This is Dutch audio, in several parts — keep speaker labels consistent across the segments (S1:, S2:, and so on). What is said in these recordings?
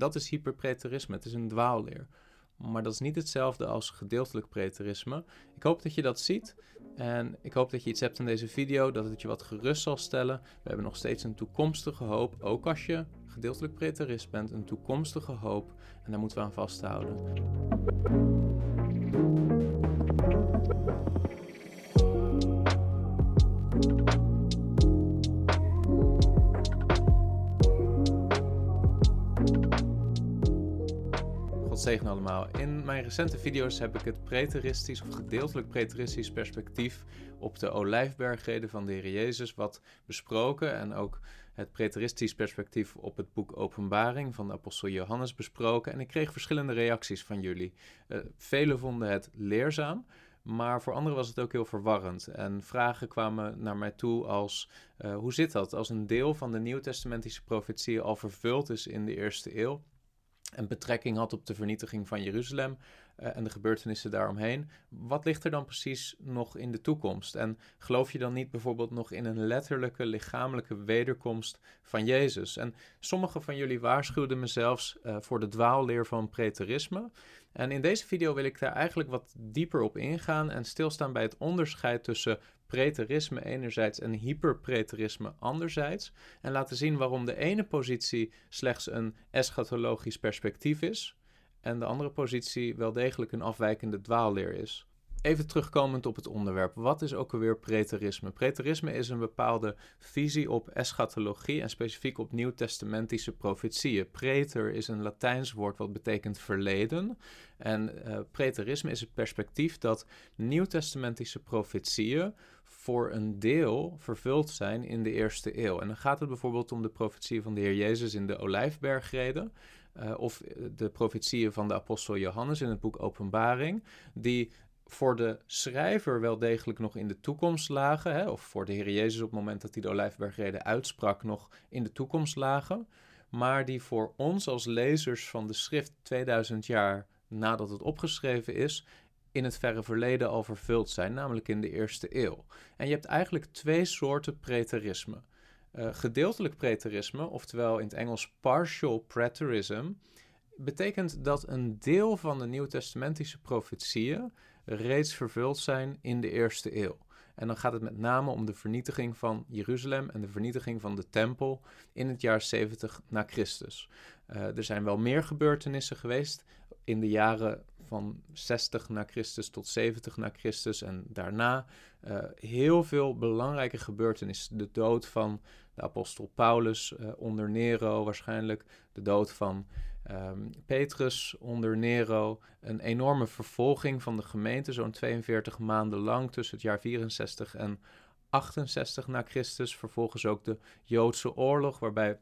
S1: Dat is hyperpreterisme, het is een dwaalleer. Maar dat is niet hetzelfde als gedeeltelijk preterisme. Ik hoop dat je dat ziet. En ik hoop dat je iets hebt in deze video, dat het je wat gerust zal stellen. We hebben nog steeds een toekomstige hoop, ook als je gedeeltelijk preterist bent, een toekomstige hoop. En daar moeten we aan vasthouden. Allemaal. In mijn recente video's heb ik het preteristisch of gedeeltelijk preteristisch perspectief op de olijfbergreden van de Heer Jezus wat besproken. En ook het preteristisch perspectief op het boek Openbaring van de apostel Johannes besproken. En ik kreeg verschillende reacties van jullie. Uh, velen vonden het leerzaam. Maar voor anderen was het ook heel verwarrend. En vragen kwamen naar mij toe als: uh, hoe zit dat als een deel van de Nieuwtestamentische profetieën al vervuld is in de eerste eeuw? En betrekking had op de vernietiging van Jeruzalem uh, en de gebeurtenissen daaromheen. Wat ligt er dan precies nog in de toekomst? En geloof je dan niet bijvoorbeeld nog in een letterlijke lichamelijke wederkomst van Jezus? En sommige van jullie waarschuwden me zelfs uh, voor de dwaalleer van preterisme. En in deze video wil ik daar eigenlijk wat dieper op ingaan en stilstaan bij het onderscheid tussen preterisme enerzijds en hyperpreterisme anderzijds. En laten zien waarom de ene positie slechts een eschatologisch perspectief is en de andere positie wel degelijk een afwijkende dwaalleer is. Even terugkomend op het onderwerp. Wat is ook alweer preterisme? Preterisme is een bepaalde visie op eschatologie en specifiek op nieuwtestamentische profetieën. Preter is een Latijns woord wat betekent verleden. En uh, preterisme is het perspectief dat nieuwtestamentische profetieën voor een deel vervuld zijn in de eerste eeuw. En dan gaat het bijvoorbeeld om de profetieën van de Heer Jezus in de Olijfbergreden. Uh, of de profetieën van de apostel Johannes in het boek Openbaring, die voor de schrijver wel degelijk nog in de toekomst lagen, hè, of voor de Heer Jezus op het moment dat hij de Olijfbergreden uitsprak nog in de toekomst lagen, maar die voor ons als lezers van de schrift 2000 jaar nadat het opgeschreven is, in het verre verleden al vervuld zijn, namelijk in de eerste eeuw. En je hebt eigenlijk twee soorten preterisme. Uh, gedeeltelijk preterisme, oftewel in het Engels partial preterism, betekent dat een deel van de Nieuwtestamentische profetieën reeds vervuld zijn in de eerste eeuw. En dan gaat het met name om de vernietiging van Jeruzalem en de vernietiging van de tempel in het jaar 70 na Christus. Uh, er zijn wel meer gebeurtenissen geweest in de jaren van 60 na Christus tot 70 na Christus en daarna uh, heel veel belangrijke gebeurtenissen. De dood van de apostel Paulus uh, onder Nero waarschijnlijk, de dood van um, Petrus onder Nero, een enorme vervolging van de gemeente, zo'n 42 maanden lang tussen het jaar 64 en 68 na Christus. Vervolgens ook de Joodse oorlog, waarbij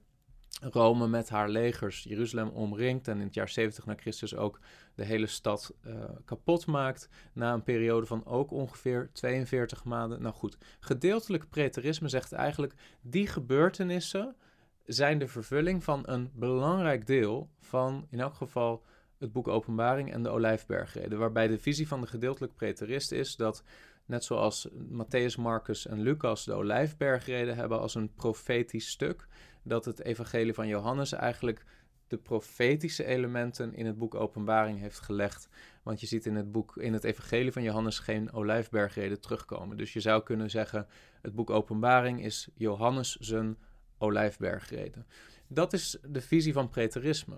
S1: Rome met haar legers Jeruzalem omringt en in het jaar 70 na Christus ook de hele stad uh, kapot maakt. Na een periode van ook ongeveer 42 maanden. Nou goed, gedeeltelijk preterisme zegt eigenlijk die gebeurtenissen zijn de vervulling van een belangrijk deel van in elk geval het boek Openbaring en de Olijfbergreden. Waarbij de visie van de gedeeltelijk preterist is dat net zoals Matthäus, Marcus en Lucas de Olijfbergreden hebben als een profetisch stuk dat het evangelie van Johannes eigenlijk de profetische elementen in het boek Openbaring heeft gelegd. Want je ziet in het boek, in het evangelie van Johannes geen olijfbergreden terugkomen. Dus je zou kunnen zeggen, het boek Openbaring is Johannes zijn olijfbergreden. Dat is de visie van preterisme.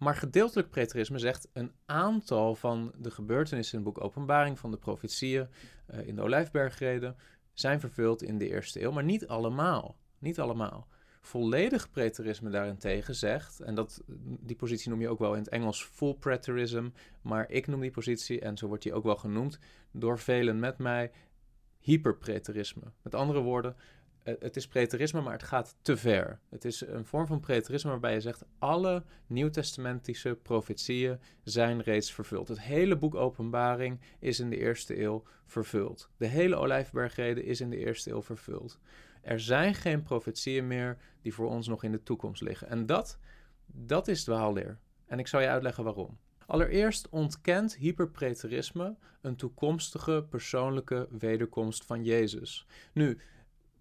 S1: Maar gedeeltelijk preterisme zegt een aantal van de gebeurtenissen in het boek Openbaring, van de profetieën uh, in de olijfbergreden, zijn vervuld in de eerste eeuw, maar niet allemaal. Niet allemaal. Volledig preterisme daarentegen zegt, en dat, die positie noem je ook wel in het Engels full preterism, maar ik noem die positie, en zo wordt die ook wel genoemd door velen met mij, hyperpreterisme. Met andere woorden, het is preterisme, maar het gaat te ver. Het is een vorm van preterisme waarbij je zegt: alle nieuwtestamentische profetieën zijn reeds vervuld. Het hele boek Openbaring is in de eerste eeuw vervuld. De hele Olijfbergrede is in de eerste eeuw vervuld. Er zijn geen profetieën meer die voor ons nog in de toekomst liggen. En dat, dat is dwaalleer. En ik zal je uitleggen waarom. Allereerst ontkent hyperpreterisme een toekomstige persoonlijke wederkomst van Jezus. Nu,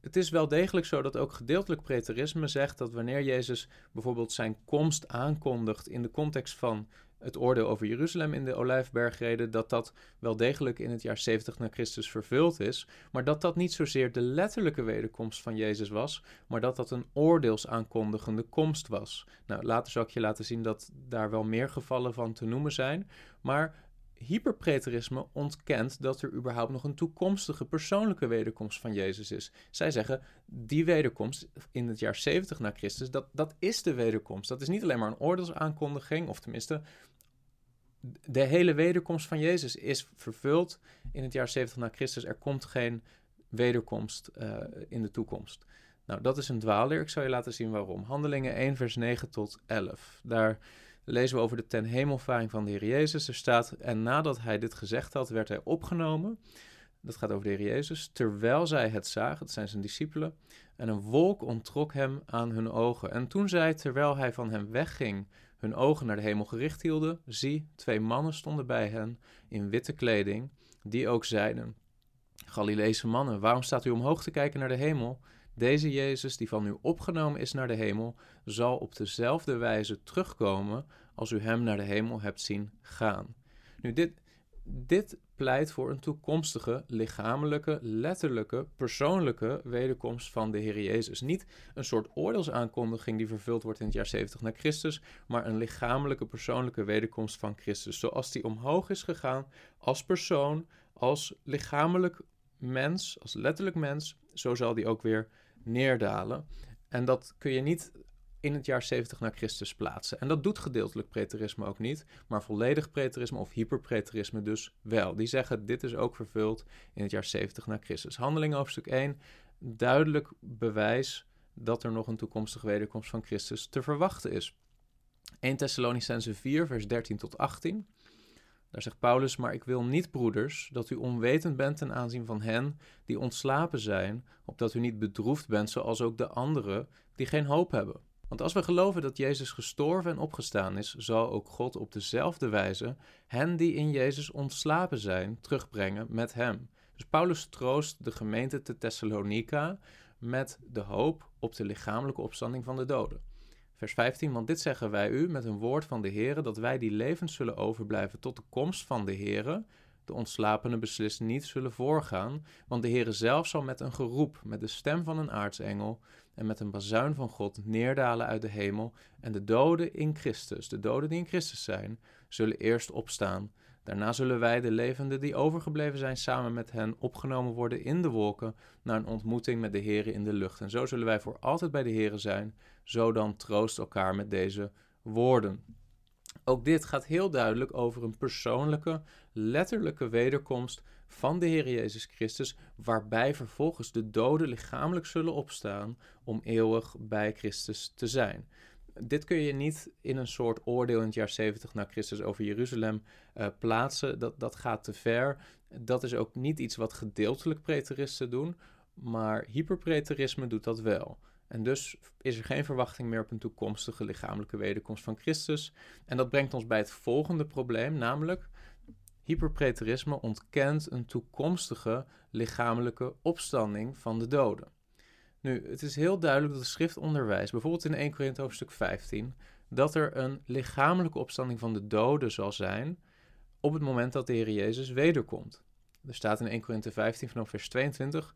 S1: het is wel degelijk zo dat ook gedeeltelijk preterisme zegt dat wanneer Jezus bijvoorbeeld zijn komst aankondigt in de context van het oordeel over Jeruzalem in de Olijfbergreden, dat dat wel degelijk in het jaar 70 na Christus vervuld is, maar dat dat niet zozeer de letterlijke wederkomst van Jezus was, maar dat dat een oordeelsaankondigende komst was. Nou, later zal ik je laten zien dat daar wel meer gevallen van te noemen zijn, maar hyperpreterisme ontkent dat er überhaupt nog een toekomstige persoonlijke wederkomst van Jezus is. Zij zeggen, die wederkomst in het jaar 70 na Christus, dat, dat is de wederkomst. Dat is niet alleen maar een oordeelsaankondiging, of tenminste, de hele wederkomst van Jezus is vervuld in het jaar 70 na Christus. Er komt geen wederkomst uh, in de toekomst. Nou, dat is een dwaalleer. Ik zal je laten zien waarom. Handelingen 1, vers 9 tot 11. Daar lezen we over de ten hemelvaring van de Heer Jezus. Er staat, en nadat hij dit gezegd had, werd hij opgenomen. Dat gaat over de Heer Jezus. Terwijl zij het zagen, dat zijn zijn discipelen, en een wolk onttrok hem aan hun ogen. En toen zij, terwijl hij van hem wegging, hun ogen naar de hemel gericht hielden, zie, twee mannen stonden bij hen in witte kleding, die ook zeiden: Galileese mannen, waarom staat u omhoog te kijken naar de hemel? Deze Jezus, die van u opgenomen is naar de hemel, zal op dezelfde wijze terugkomen als u hem naar de hemel hebt zien gaan. Nu, dit, dit pleit voor een toekomstige, lichamelijke, letterlijke, persoonlijke wederkomst van de Heer Jezus. Niet een soort oordeelsaankondiging die vervuld wordt in het jaar 70 na Christus, maar een lichamelijke, persoonlijke wederkomst van Christus. Zoals die omhoog is gegaan als persoon, als lichamelijk mens, als letterlijk mens, zo zal die ook weer neerdalen. En dat kun je niet in het jaar 70 na Christus plaatsen. En dat doet gedeeltelijk preterisme ook niet, maar volledig preterisme of hyperpreterisme dus wel. Die zeggen dit is ook vervuld in het jaar 70 na Christus. Handeling hoofdstuk 1, duidelijk bewijs dat er nog een toekomstige wederkomst van Christus te verwachten is. 1 Thessalonicense 4, vers 13 tot 18. Daar zegt Paulus, maar ik wil niet, broeders, dat u onwetend bent ten aanzien van hen die ontslapen zijn, opdat u niet bedroefd bent zoals ook de anderen die geen hoop hebben. Want als we geloven dat Jezus gestorven en opgestaan is, zal ook God op dezelfde wijze hen die in Jezus ontslapen zijn, terugbrengen met hem. Dus Paulus troost de gemeente te Thessalonica met de hoop op de lichamelijke opstanding van de doden. Vers 15, want dit zeggen wij u met een woord van de Heere, dat wij die levend zullen overblijven tot de komst van de Heere, de ontslapene beslist niet zullen voorgaan, want de Heere zelf zal met een geroep, met de stem van een aartsengel en met een bazuin van God neerdalen uit de hemel, en de doden in Christus, de doden die in Christus zijn, zullen eerst opstaan. Daarna zullen wij, de levenden die overgebleven zijn, samen met hen opgenomen worden in de wolken naar een ontmoeting met de Heere in de lucht. En zo zullen wij voor altijd bij de Heere zijn. Zo dan troost elkaar met deze woorden. Ook dit gaat heel duidelijk over een persoonlijke, letterlijke wederkomst van de Heer Jezus Christus, waarbij vervolgens de doden lichamelijk zullen opstaan om eeuwig bij Christus te zijn. Dit kun je niet in een soort oordeel in het jaar 70 na Christus over Jeruzalem uh, plaatsen. Dat, dat gaat te ver. Dat is ook niet iets wat gedeeltelijk preteristen doen, maar hyperpreterisme doet dat wel. En dus is er geen verwachting meer op een toekomstige lichamelijke wederkomst van Christus. En dat brengt ons bij het volgende probleem, namelijk hyperpreterisme ontkent een toekomstige lichamelijke opstanding van de doden. Nu, het is heel duidelijk dat de schrift onderwijst, bijvoorbeeld in 1 Korinthe hoofdstuk 15, dat er een lichamelijke opstanding van de doden zal zijn op het moment dat de Heer Jezus wederkomt. Er staat in 1 Korinthe 15 vanaf vers 22,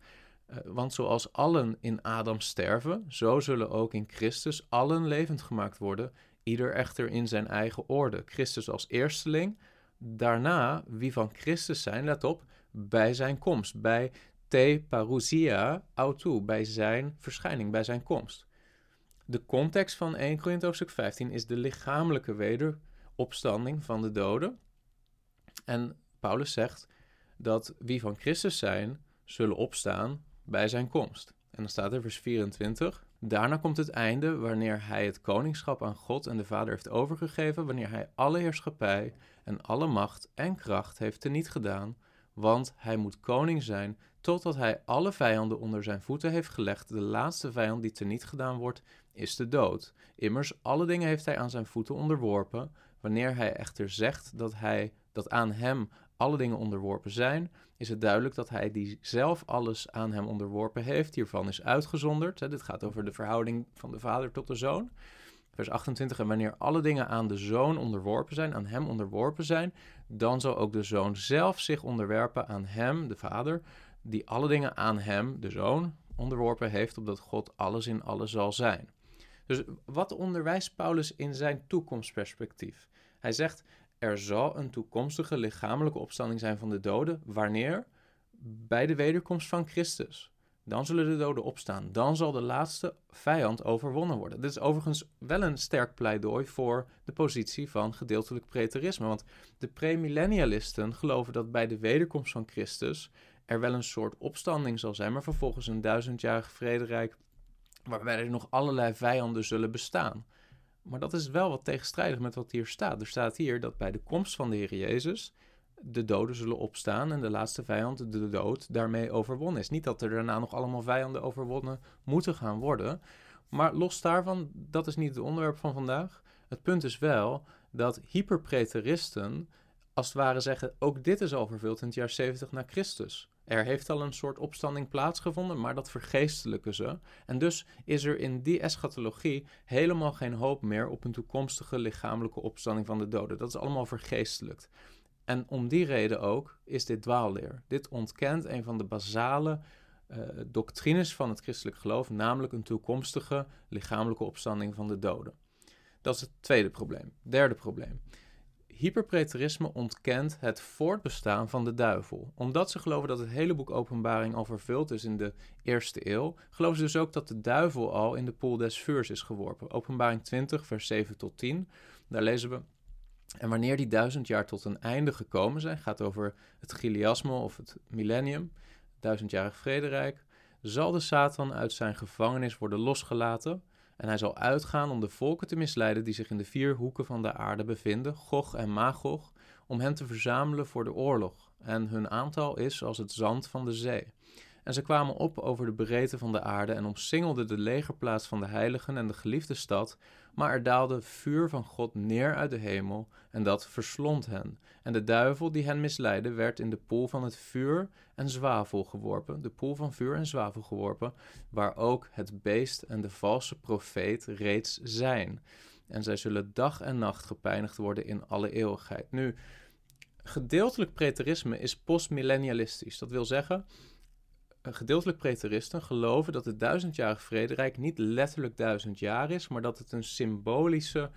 S1: uh, want zoals allen in Adam sterven, zo zullen ook in Christus allen levend gemaakt worden, ieder echter in zijn eigen orde. Christus als eersteling, daarna wie van Christus zijn, let op, bij zijn komst, bij te parousia autou, bij zijn verschijning, bij zijn komst. De context van 1 Korinthe hoofdstuk 15 is de lichamelijke wederopstanding van de doden. En Paulus zegt dat wie van Christus zijn, zullen opstaan bij zijn komst. En dan staat er vers 24. Daarna komt het einde wanneer hij het koningschap aan God en de Vader heeft overgegeven, wanneer hij alle heerschappij en alle macht en kracht heeft teniet gedaan, want hij moet koning zijn totdat hij alle vijanden onder zijn voeten heeft gelegd. De laatste vijand die teniet gedaan wordt, is de dood. Immers, alle dingen heeft hij aan zijn voeten onderworpen. Wanneer hij echter zegt dat, hij, dat aan hem alle dingen onderworpen zijn, is het duidelijk dat hij die zelf alles aan hem onderworpen heeft. Hiervan is uitgezonderd. Hè, dit gaat over de verhouding van de vader tot de zoon. Vers 28, en wanneer alle dingen aan de zoon onderworpen zijn, aan hem onderworpen zijn, dan zal ook de zoon zelf zich onderwerpen aan hem, de vader, die alle dingen aan hem, de zoon, onderworpen heeft, opdat God alles in alles zal zijn. Dus wat onderwijst Paulus in zijn toekomstperspectief? Hij zegt, er zal een toekomstige lichamelijke opstanding zijn van de doden. Wanneer? Bij de wederkomst van Christus. Dan zullen de doden opstaan. Dan zal de laatste vijand overwonnen worden. Dit is overigens wel een sterk pleidooi voor de positie van gedeeltelijk preterisme. Want de premillennialisten geloven dat bij de wederkomst van Christus er wel een soort opstanding zal zijn, maar vervolgens een duizendjarig vrederijk waarbij er nog allerlei vijanden zullen bestaan. Maar dat is wel wat tegenstrijdig met wat hier staat. Er staat hier dat bij de komst van de Heer Jezus de doden zullen opstaan en de laatste vijand, de dood, daarmee overwonnen is. Niet dat er daarna nog allemaal vijanden overwonnen moeten gaan worden. Maar los daarvan, dat is niet het onderwerp van vandaag. Het punt is wel dat hyperpreteristen als het ware zeggen, ook dit is al vervuld in het jaar 70 na Christus. Er heeft al een soort opstanding plaatsgevonden, maar dat vergeestelijken ze. En dus is er in die eschatologie helemaal geen hoop meer op een toekomstige lichamelijke opstanding van de doden. Dat is allemaal vergeestelijkt. En om die reden ook is dit dwaalleer. Dit ontkent een van de basale uh, doctrines van het christelijk geloof, namelijk een toekomstige lichamelijke opstanding van de doden. Dat is het tweede probleem. Derde probleem. Hyperpreterisme ontkent het voortbestaan van de duivel. Omdat ze geloven dat het hele boek Openbaring al vervuld is in de eerste eeuw, geloven ze dus ook dat de duivel al in de pool des vuurs is geworpen. Openbaring 20, vers 7 tot 10. Daar lezen we. En wanneer die duizend jaar tot een einde gekomen zijn, gaat over het Giliasme of het millennium, duizendjarig vrederijk, zal de Satan uit zijn gevangenis worden losgelaten en hij zal uitgaan om de volken te misleiden die zich in de vier hoeken van de aarde bevinden, Gog en Magog, om hen te verzamelen voor de oorlog. En hun aantal is als het zand van de zee. En ze kwamen op over de breedte van de aarde en omsingelden de legerplaats van de heiligen en de geliefde stad, maar er daalde vuur van God neer uit de hemel en dat verslond hen. En de duivel die hen misleidde werd in de poel van het vuur en zwavel geworpen, de poel van vuur en zwavel geworpen, waar ook het beest en de valse profeet reeds zijn. En zij zullen dag en nacht gepijnigd worden in alle eeuwigheid. Nu, gedeeltelijk preterisme is postmillennialistisch. Dat wil zeggen, gedeeltelijk preteristen geloven dat het duizendjarig vrederijk niet letterlijk duizend jaar is, maar dat het een symbolische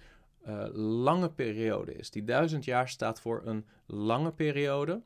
S1: uh, lange periode is. Die duizend jaar staat voor een lange periode.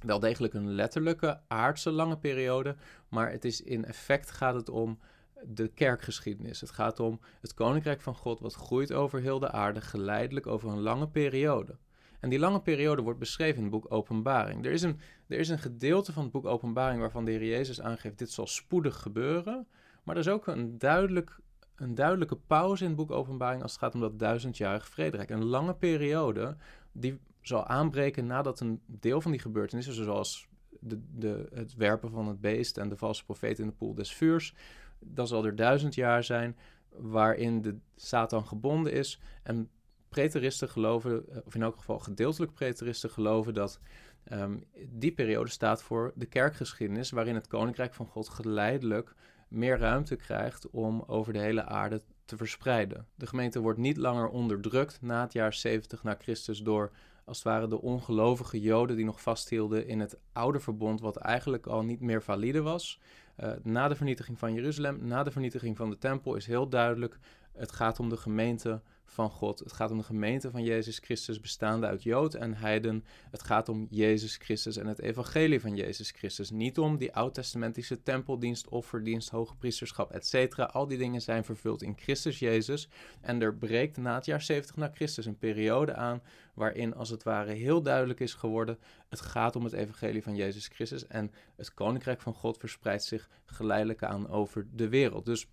S1: Wel degelijk een letterlijke, aardse lange periode, maar het is in effect gaat het om de kerkgeschiedenis. Het gaat om het koninkrijk van God wat groeit over heel de aarde geleidelijk over een lange periode. En die lange periode wordt beschreven in het boek Openbaring. Er is een, er is een gedeelte van het boek Openbaring waarvan de Heer Jezus aangeeft: dit zal spoedig gebeuren. Maar er is ook een, duidelijk, een duidelijke pauze in het boek Openbaring als het gaat om dat duizendjarig vrederijk. Een lange periode die zal aanbreken nadat een deel van die gebeurtenissen, zoals de, de, het werpen van het beest en de valse profeet in de poel des vuurs, dan zal er duizend jaar zijn waarin de Satan gebonden is en preteristen geloven, eh, of in elk geval gedeeltelijk preteristen geloven dat ehm, die periode staat voor de kerkgeschiedenis, waarin het koninkrijk van God geleidelijk meer ruimte krijgt om over de hele aarde te verspreiden. De gemeente wordt niet langer onderdrukt na het jaar 70 na Christus door als het ware de ongelovige Joden die nog vasthielden in het oude verbond, wat eigenlijk al niet meer valide was. Uh, na de vernietiging van Jeruzalem, na de vernietiging van de tempel, is heel duidelijk: het gaat om de gemeente van God. Het gaat om de gemeente van Jezus Christus, bestaande uit Jood en Heiden. Het gaat om Jezus Christus en het evangelie van Jezus Christus. Niet om die oud-testamentische tempeldienst, offerdienst, hoge priesterschap, etc. Al die dingen zijn vervuld in Christus Jezus. En er breekt na het jaar 70 na Christus een periode aan waarin als het ware heel duidelijk is geworden: het gaat om het evangelie van Jezus Christus. En het koninkrijk van God verspreidt zich geleidelijk aan over de wereld. Dus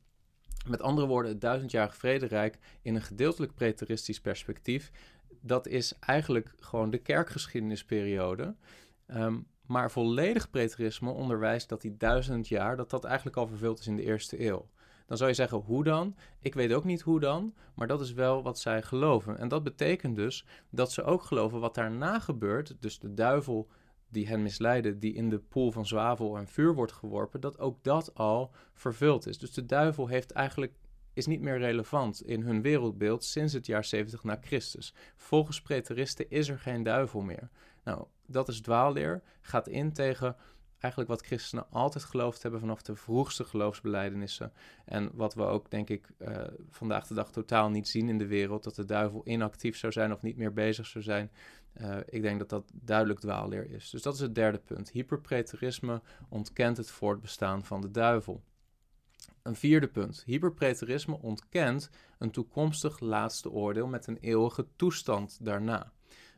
S1: met andere woorden, het duizendjarige vrederijk in een gedeeltelijk preteristisch perspectief, dat is eigenlijk gewoon de kerkgeschiedenisperiode. Um, maar volledig preterisme onderwijst dat die duizend jaar, dat dat eigenlijk al vervuld is in de eerste eeuw. Dan zou je zeggen, hoe dan? Ik weet ook niet hoe dan, maar dat is wel wat zij geloven. En dat betekent dus dat ze ook geloven wat daarna gebeurt, dus de duivel die hen misleiden, die in de poel van zwavel en vuur wordt geworpen, dat ook dat al vervuld is. Dus de duivel heeft eigenlijk is niet meer relevant in hun wereldbeeld sinds het jaar 70 na Christus. Volgens preteristen is er geen duivel meer. Nou, dat is dwaalleer, gaat in tegen eigenlijk wat christenen altijd geloofd hebben vanaf de vroegste geloofsbelijdenissen. En wat we ook, denk ik, uh, vandaag de dag totaal niet zien in de wereld, dat de duivel inactief zou zijn of niet meer bezig zou zijn. Uh, ik denk dat dat duidelijk dwaalleer is. Dus dat is het derde punt. Hyperpreterisme ontkent het voortbestaan van de duivel. Een vierde punt. Hyperpreterisme ontkent een toekomstig laatste oordeel met een eeuwige toestand daarna.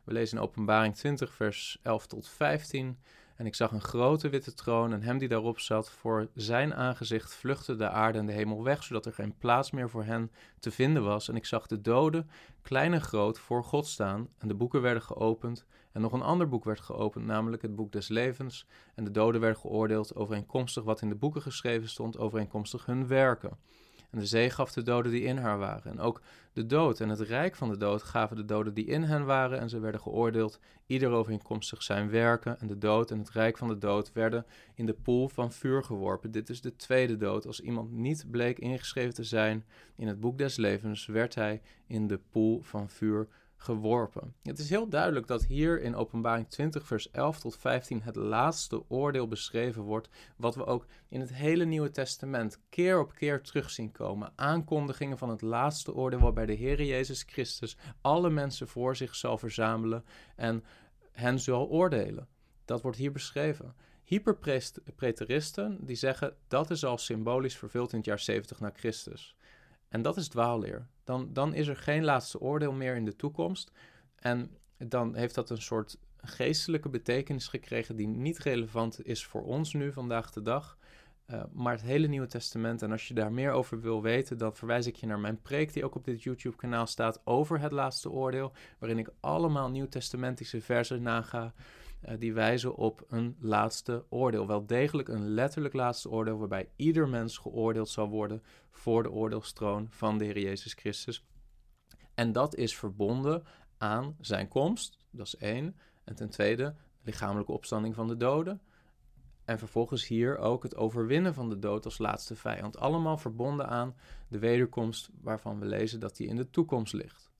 S1: We lezen in Openbaring 20, vers 11 tot 15. En ik zag een grote witte troon en hem die daarop zat. Voor zijn aangezicht vluchtte de aarde en de hemel weg, zodat er geen plaats meer voor hen te vinden was. En ik zag de doden, klein en groot, voor God staan. En de boeken werden geopend. En nog een ander boek werd geopend, namelijk het boek des levens. En de doden werden geoordeeld overeenkomstig wat in de boeken geschreven stond, overeenkomstig hun werken. En de zee gaf de doden die in haar waren. En ook de dood en het rijk van de dood gaven de doden die in hen waren. En ze werden geoordeeld, ieder overeenkomstig zijn werken. En de dood en het rijk van de dood werden in de poel van vuur geworpen. Dit is de tweede dood. Als iemand niet bleek ingeschreven te zijn in het boek des levens, werd hij in de poel van vuur geworpen. Het is heel duidelijk dat hier in Openbaring 20, vers 11 tot 15 het laatste oordeel beschreven wordt, wat we ook in het hele Nieuwe Testament keer op keer terug zien komen. Aankondigingen van het laatste oordeel waarbij de Heer Jezus Christus alle mensen voor zich zal verzamelen en hen zal oordelen. Dat wordt hier beschreven. Hyperpreteristen die zeggen dat is al symbolisch vervuld in het jaar 70 na Christus. En dat is dwaalleer. Dan, dan is er geen laatste oordeel meer in de toekomst. En dan heeft dat een soort geestelijke betekenis gekregen die niet relevant is voor ons nu vandaag de dag. Uh, maar het hele Nieuwe Testament. En als je daar meer over wil weten, dan verwijs ik je naar mijn preek die ook op dit YouTube-kanaal staat over het laatste oordeel. Waarin ik allemaal nieuwtestamentische versen naga. Uh, die wijzen op een laatste oordeel. Wel degelijk een letterlijk laatste oordeel, waarbij ieder mens geoordeeld zal worden voor de oordeelstroon van de Heer Jezus Christus. En dat is verbonden aan zijn komst, dat is één. En ten tweede, lichamelijke opstanding van de doden. En vervolgens hier ook het overwinnen van de dood als laatste vijand. Allemaal verbonden aan de wederkomst waarvan we lezen dat die in de toekomst ligt.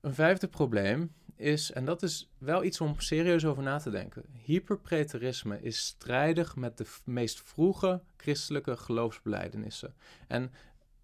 S1: Een vijfde probleem is, en dat is wel iets om serieus over na te denken. Hyperpreterisme is strijdig met de meest vroege christelijke geloofsbelijdenissen. En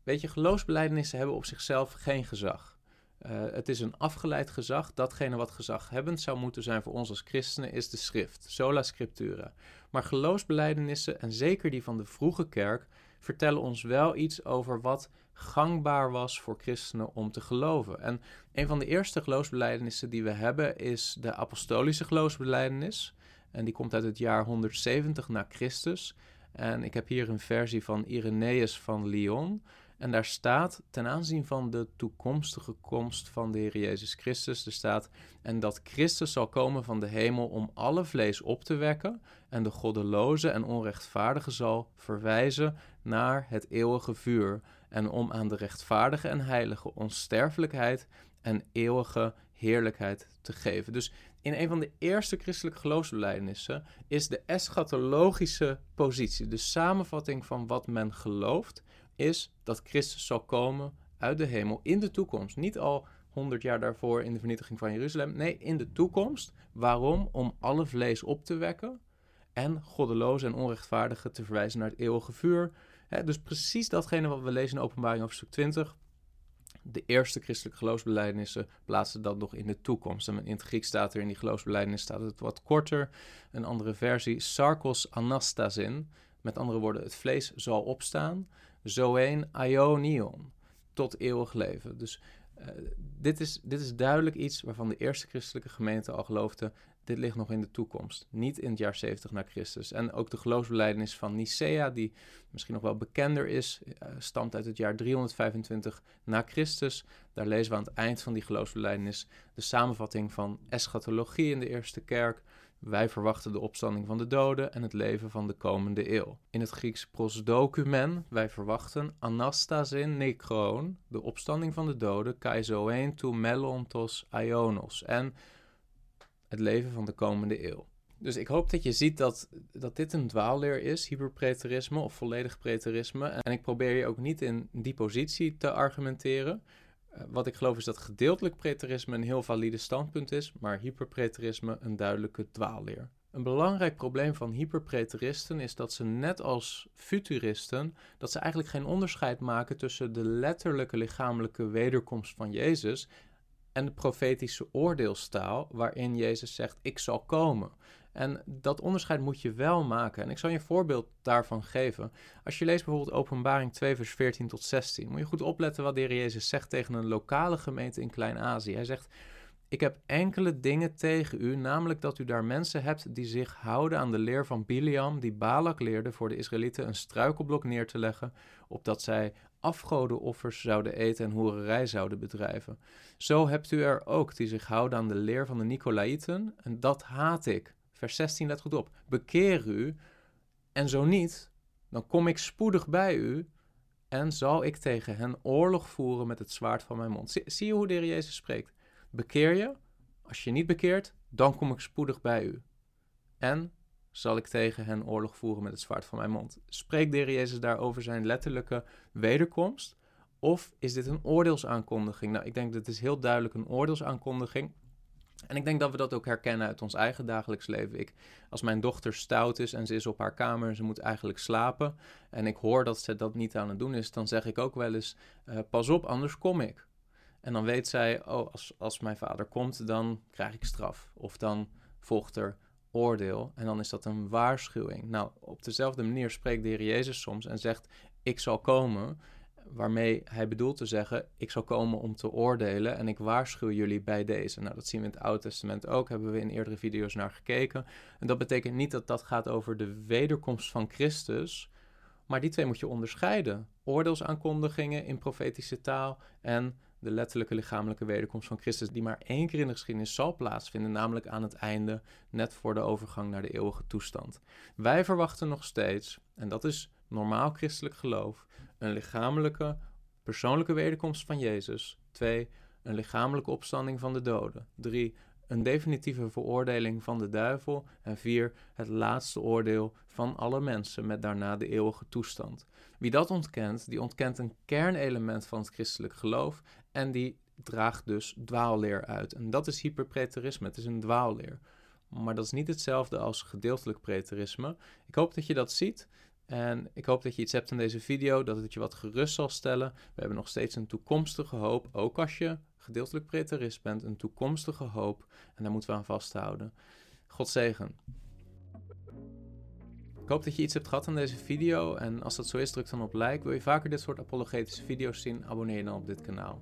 S1: weet je, geloofsbelijdenissen hebben op zichzelf geen gezag. Uh, het is een afgeleid gezag. Datgene wat gezaghebbend zou moeten zijn voor ons als christenen is de schrift, sola scriptura. Maar geloofsbelijdenissen, en zeker die van de vroege kerk, vertellen ons wel iets over wat gangbaar was voor christenen om te geloven. En een van de eerste geloofsbelijdenissen die we hebben is de apostolische geloofsbeleidenis. En die komt uit het jaar 170 na Christus. En ik heb hier een versie van Irenaeus van Lyon. En daar staat ten aanzien van de toekomstige komst van de Heer Jezus Christus, er staat, en dat Christus zal komen van de hemel om alle vlees op te wekken, en de goddeloze en onrechtvaardige zal verwijzen naar het eeuwige vuur, en om aan de rechtvaardige en heilige onsterfelijkheid en eeuwige heerlijkheid te geven. Dus in een van de eerste christelijke geloofsbelijdenissen is de eschatologische positie, de samenvatting van wat men gelooft, is dat Christus zal komen uit de hemel in de toekomst. Niet al 100 jaar daarvoor in de vernietiging van Jeruzalem. Nee, in de toekomst. Waarom? Om alle vlees op te wekken en goddeloze en onrechtvaardigen te verwijzen naar het eeuwige vuur. Dus precies datgene wat we lezen in Openbaring hoofdstuk 20. De eerste christelijke geloofsbelijdenissen plaatsen dat nog in de toekomst. En in het Grieks staat er in die geloofsbelijdenis staat het wat korter. Een andere versie, sarkos anastasin. Met andere woorden, het vlees zal opstaan zoeen aionion, tot eeuwig leven. Dus uh, dit, is, dit is duidelijk iets waarvan de eerste christelijke gemeente al geloofde, dit ligt nog in de toekomst, niet in het jaar 70 na Christus. En ook de geloofsbelijdenis van Nicea, die misschien nog wel bekender is, uh, stamt uit het jaar 325 na Christus. Daar lezen we aan het eind van die geloofsbelijdenis de samenvatting van eschatologie in de eerste kerk, wij verwachten de opstanding van de doden en het leven van de komende eeuw. In het Grieks prosdocumen, wij verwachten anastasin nekron, de opstanding van de doden, kaizoen tu melontos aionos en het leven van de komende eeuw. Dus ik hoop dat je ziet dat, dat dit een dwaalleer is, hyperpreterisme of volledig preterisme. En ik probeer je ook niet in die positie te argumenteren. Eh, wat ik geloof is dat gedeeltelijk preterisme een heel valide standpunt is, maar hyperpreterisme een duidelijke dwaalleer. Een belangrijk probleem van hyperpreteristen is dat ze net als futuristen, dat ze eigenlijk geen onderscheid maken tussen de letterlijke lichamelijke wederkomst van Jezus en de profetische oordeelstaal waarin Jezus zegt ik zal komen. En dat onderscheid moet je wel maken. En ik zal je een voorbeeld daarvan geven. Als je leest bijvoorbeeld Openbaring 2, vers 14 tot 16, moet je goed opletten wat de Heer Jezus zegt tegen een lokale gemeente in Klein-Azië. Hij zegt: Ik heb enkele dingen tegen u, namelijk dat u daar mensen hebt die zich houden aan de leer van Biliam, die Balak leerde voor de Israëlieten een struikelblok neer te leggen, opdat zij afgodenoffers zouden eten en hoererij zouden bedrijven. Zo hebt u er ook die zich houden aan de leer van de Nicolaïten, en dat haat ik. Vers 16, let goed op. Bekeer u, en zo niet, dan kom ik spoedig bij u en zal ik tegen hen oorlog voeren met het zwaard van mijn mond. Zie, je hoe de Heer Jezus spreekt? Bekeer je, als je niet bekeert, dan kom ik spoedig bij u. En zal ik tegen hen oorlog voeren met het zwaard van mijn mond. Spreekt de Jezus daar over zijn letterlijke wederkomst? Of is dit een oordeelsaankondiging? Nou, ik denk dat het heel duidelijk een oordeelsaankondiging. En ik denk dat we dat ook herkennen uit ons eigen dagelijks leven. Ik, als mijn dochter stout is en ze is op haar kamer en ze moet eigenlijk slapen. En ik hoor dat ze dat niet aan het doen is, dan zeg ik ook wel eens: uh, Pas op, anders kom ik. En dan weet zij: Oh, als, als mijn vader komt, dan krijg ik straf. Of dan volgt er oordeel. En dan is dat een waarschuwing. Nou, op dezelfde manier spreekt de Heer Jezus soms en zegt: Ik zal komen waarmee hij bedoelt te zeggen: Ik zal komen om te oordelen en ik waarschuw jullie bij deze. Nou, dat zien we in het Oude Testament ook, hebben we in eerdere video's naar gekeken. En dat betekent niet dat dat gaat over de wederkomst van Christus, maar die twee moet je onderscheiden: oordeelsaankondigingen in profetische taal en de letterlijke lichamelijke wederkomst van Christus, die maar één keer in de geschiedenis zal plaatsvinden, namelijk aan het einde, net voor de overgang naar de eeuwige toestand. Wij verwachten nog steeds, en dat is normaal christelijk geloof, een lichamelijke, persoonlijke wederkomst van Jezus. 2. Een lichamelijke opstanding van de doden. 3. Een definitieve veroordeling van de duivel. En 4. Het laatste oordeel van alle mensen met daarna de eeuwige toestand. Wie dat ontkent, die ontkent een kernelement van het christelijk geloof en die draagt dus dwaalleer uit. En dat is hyperpreterisme, het is een dwaalleer. Maar dat is niet hetzelfde als gedeeltelijk preterisme. Ik hoop dat je dat ziet. En ik hoop dat je iets hebt in deze video, dat het je wat gerust zal stellen. We hebben nog steeds een toekomstige hoop, ook als je gedeeltelijk preterist bent, een toekomstige hoop. En daar moeten we aan vasthouden. God zegen hoop dat je iets hebt gehad aan deze video en als dat zo is, druk dan op like. Wil je vaker dit soort apologetische video's zien, abonneer je dan op dit kanaal.